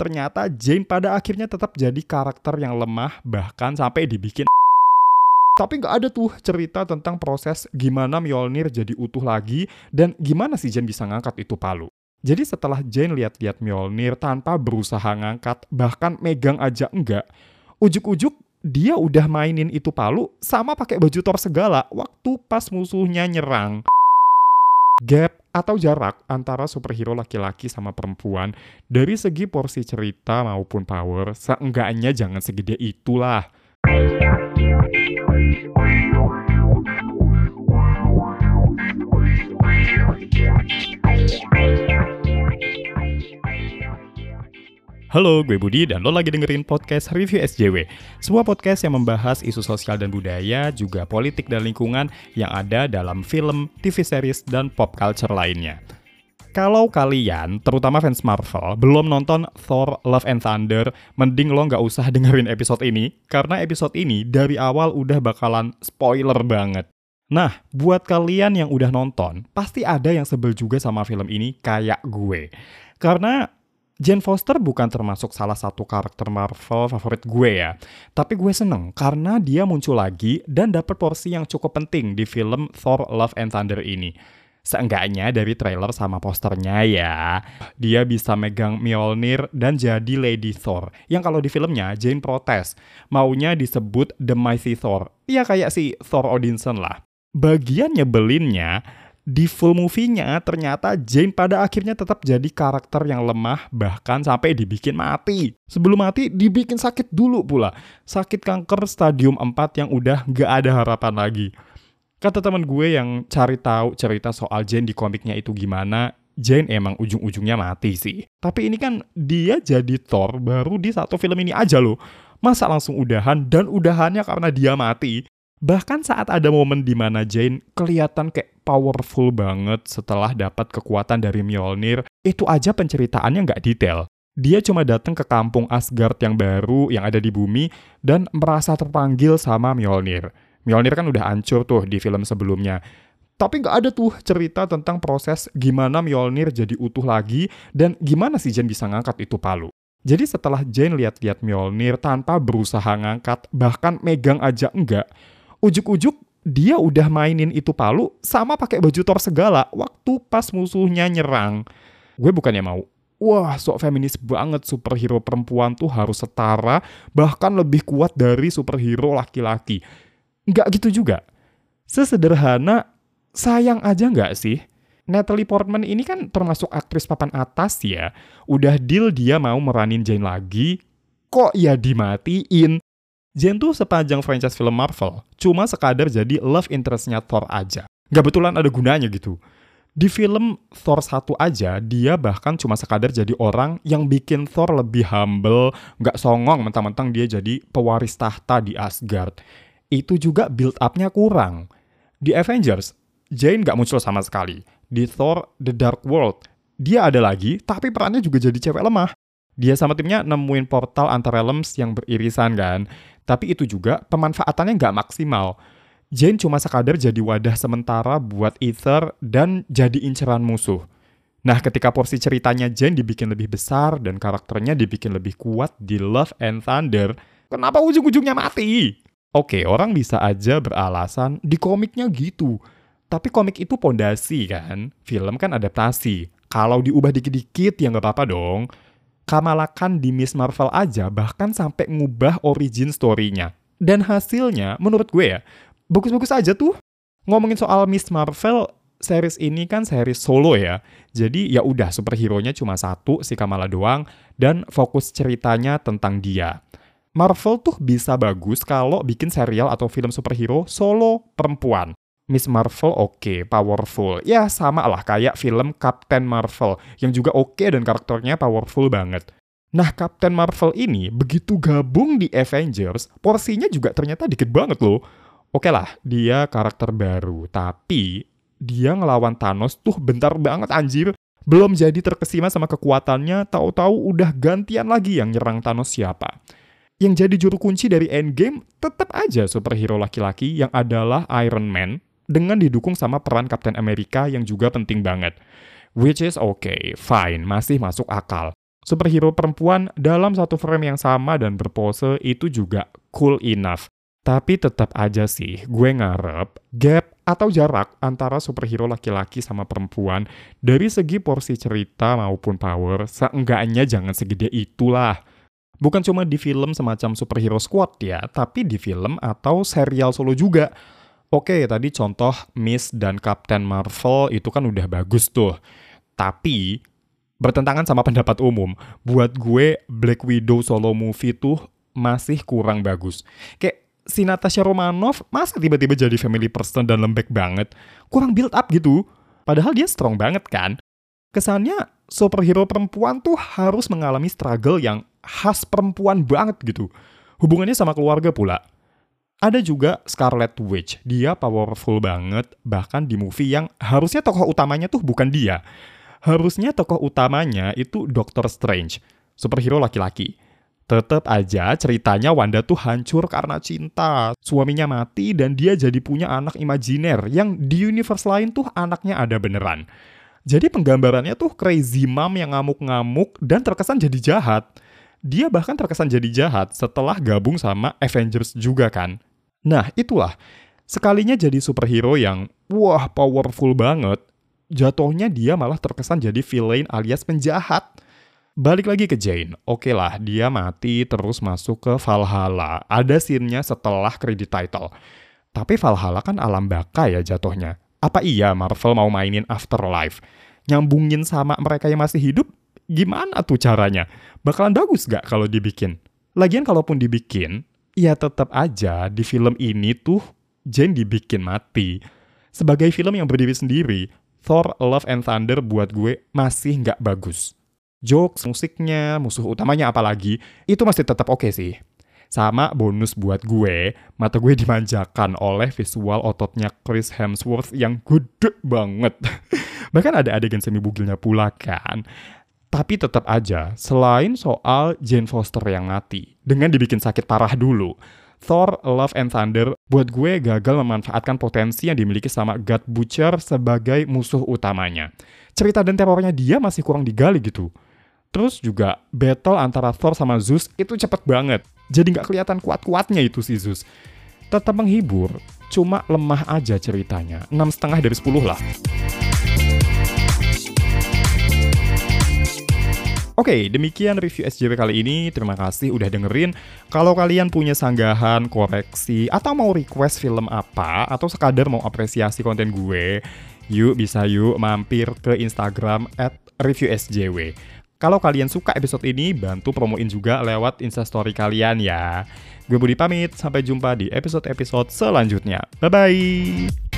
ternyata Jane pada akhirnya tetap jadi karakter yang lemah bahkan sampai dibikin tapi nggak ada tuh cerita tentang proses gimana Mjolnir jadi utuh lagi dan gimana sih Jane bisa ngangkat itu palu. Jadi setelah Jane lihat-lihat Mjolnir tanpa berusaha ngangkat, bahkan megang aja enggak, ujuk-ujuk dia udah mainin itu palu sama pakai baju Thor segala waktu pas musuhnya nyerang. Gap atau jarak antara superhero laki-laki sama perempuan dari segi porsi cerita maupun power seenggaknya jangan segede itulah. Halo, gue Budi dan lo lagi dengerin podcast Review SJW. Sebuah podcast yang membahas isu sosial dan budaya, juga politik dan lingkungan yang ada dalam film, TV series, dan pop culture lainnya. Kalau kalian, terutama fans Marvel, belum nonton Thor Love and Thunder, mending lo nggak usah dengerin episode ini, karena episode ini dari awal udah bakalan spoiler banget. Nah, buat kalian yang udah nonton, pasti ada yang sebel juga sama film ini kayak gue. Karena Jane Foster bukan termasuk salah satu karakter Marvel favorit gue ya. Tapi gue seneng karena dia muncul lagi dan dapat porsi yang cukup penting di film Thor Love and Thunder ini. Seenggaknya dari trailer sama posternya ya, dia bisa megang Mjolnir dan jadi Lady Thor. Yang kalau di filmnya Jane protes, maunya disebut The Mighty Thor. Ya kayak si Thor Odinson lah. Bagian nyebelinnya, di full movie-nya ternyata Jane pada akhirnya tetap jadi karakter yang lemah bahkan sampai dibikin mati. Sebelum mati dibikin sakit dulu pula. Sakit kanker stadium 4 yang udah gak ada harapan lagi. Kata teman gue yang cari tahu cerita soal Jane di komiknya itu gimana, Jane emang ujung-ujungnya mati sih. Tapi ini kan dia jadi Thor baru di satu film ini aja loh. Masa langsung udahan dan udahannya karena dia mati. Bahkan saat ada momen di mana Jane kelihatan kayak powerful banget setelah dapat kekuatan dari Mjolnir, itu aja penceritaannya nggak detail. Dia cuma datang ke kampung Asgard yang baru yang ada di bumi dan merasa terpanggil sama Mjolnir. Mjolnir kan udah hancur tuh di film sebelumnya. Tapi nggak ada tuh cerita tentang proses gimana Mjolnir jadi utuh lagi dan gimana sih Jane bisa ngangkat itu palu. Jadi setelah Jane lihat-lihat Mjolnir tanpa berusaha ngangkat, bahkan megang aja enggak, ujuk-ujuk dia udah mainin itu palu sama pakai baju Thor segala waktu pas musuhnya nyerang. Gue bukannya mau, wah sok feminis banget superhero perempuan tuh harus setara bahkan lebih kuat dari superhero laki-laki. Nggak gitu juga. Sesederhana sayang aja nggak sih? Natalie Portman ini kan termasuk aktris papan atas ya. Udah deal dia mau meranin Jane lagi, kok ya dimatiin? Jane tuh sepanjang franchise film Marvel, cuma sekadar jadi love interest-nya Thor aja. Gak betulan ada gunanya gitu. Di film Thor 1 aja, dia bahkan cuma sekadar jadi orang yang bikin Thor lebih humble, gak songong mentang-mentang dia jadi pewaris tahta di Asgard. Itu juga build up-nya kurang. Di Avengers, Jane gak muncul sama sekali. Di Thor The Dark World, dia ada lagi, tapi perannya juga jadi cewek lemah. Dia sama timnya nemuin portal antar realms yang beririsan kan. Tapi itu juga pemanfaatannya nggak maksimal. Jane cuma sekadar jadi wadah sementara buat Ether dan jadi inceran musuh. Nah, ketika porsi ceritanya Jane dibikin lebih besar dan karakternya dibikin lebih kuat di Love and Thunder, kenapa ujung-ujungnya mati? Oke, orang bisa aja beralasan di komiknya gitu. Tapi komik itu pondasi kan, film kan adaptasi. Kalau diubah dikit-dikit ya nggak apa-apa dong. Kamala Khan di Miss Marvel aja bahkan sampai ngubah origin story-nya. Dan hasilnya, menurut gue ya, bagus-bagus aja tuh. Ngomongin soal Miss Marvel, series ini kan series solo ya. Jadi ya udah superhero-nya cuma satu, si Kamala doang, dan fokus ceritanya tentang dia. Marvel tuh bisa bagus kalau bikin serial atau film superhero solo perempuan. Miss Marvel oke, okay, powerful. Ya sama lah kayak film Captain Marvel yang juga oke okay dan karakternya powerful banget. Nah, Captain Marvel ini begitu gabung di Avengers, porsinya juga ternyata dikit banget loh. Oke okay lah, dia karakter baru, tapi dia ngelawan Thanos tuh bentar banget anjir. Belum jadi terkesima sama kekuatannya, tahu-tahu udah gantian lagi yang nyerang Thanos siapa. Yang jadi juru kunci dari Endgame tetap aja superhero laki-laki yang adalah Iron Man dengan didukung sama peran Captain America yang juga penting banget. Which is okay, fine, masih masuk akal. superhero perempuan dalam satu frame yang sama dan berpose itu juga cool enough. Tapi tetap aja sih, gue ngarep gap atau jarak antara superhero laki-laki sama perempuan dari segi porsi cerita maupun power, seenggaknya jangan segede itulah. Bukan cuma di film semacam superhero squad ya, tapi di film atau serial solo juga. Oke, tadi contoh Miss dan Captain Marvel itu kan udah bagus tuh. Tapi bertentangan sama pendapat umum. Buat gue Black Widow solo movie tuh masih kurang bagus. Kayak si Natasha Romanoff masa tiba-tiba jadi family person dan lembek banget. Kurang build up gitu. Padahal dia strong banget kan. Kesannya superhero perempuan tuh harus mengalami struggle yang khas perempuan banget gitu. Hubungannya sama keluarga pula. Ada juga Scarlet Witch. Dia powerful banget, bahkan di movie yang harusnya tokoh utamanya tuh bukan dia harusnya tokoh utamanya itu Doctor Strange, superhero laki-laki. Tetap aja ceritanya Wanda tuh hancur karena cinta. Suaminya mati dan dia jadi punya anak imajiner yang di universe lain tuh anaknya ada beneran. Jadi penggambarannya tuh crazy mom yang ngamuk-ngamuk dan terkesan jadi jahat. Dia bahkan terkesan jadi jahat setelah gabung sama Avengers juga kan. Nah itulah, sekalinya jadi superhero yang wah powerful banget, jatuhnya dia malah terkesan jadi villain alias penjahat. Balik lagi ke Jane, oke okay lah dia mati terus masuk ke Valhalla. Ada scene-nya setelah kredit title. Tapi Valhalla kan alam baka ya jatuhnya. Apa iya Marvel mau mainin Afterlife? Nyambungin sama mereka yang masih hidup? Gimana tuh caranya? Bakalan bagus gak kalau dibikin? Lagian kalaupun dibikin, ya tetap aja di film ini tuh Jane dibikin mati. Sebagai film yang berdiri sendiri, Thor Love and Thunder buat gue masih nggak bagus. Jokes, musiknya, musuh utamanya apalagi, itu masih tetap oke okay sih. Sama bonus buat gue, mata gue dimanjakan oleh visual ototnya Chris Hemsworth yang gede banget. Bahkan ada adegan semi bugilnya pula kan. Tapi tetap aja, selain soal Jane Foster yang mati, dengan dibikin sakit parah dulu, Thor Love and Thunder buat gue gagal memanfaatkan potensi yang dimiliki sama God Butcher sebagai musuh utamanya. Cerita dan terornya dia masih kurang digali gitu. Terus juga battle antara Thor sama Zeus itu cepet banget. Jadi nggak kelihatan kuat-kuatnya itu si Zeus. Tetap menghibur, cuma lemah aja ceritanya. 6,5 dari 10 lah. Oke, okay, demikian review SJW kali ini. Terima kasih udah dengerin. Kalau kalian punya sanggahan, koreksi, atau mau request film apa, atau sekadar mau apresiasi konten gue, yuk bisa yuk mampir ke Instagram at reviewsjw. Kalau kalian suka episode ini, bantu promoin juga lewat instastory kalian ya. Gue Budi pamit, sampai jumpa di episode-episode selanjutnya. Bye-bye!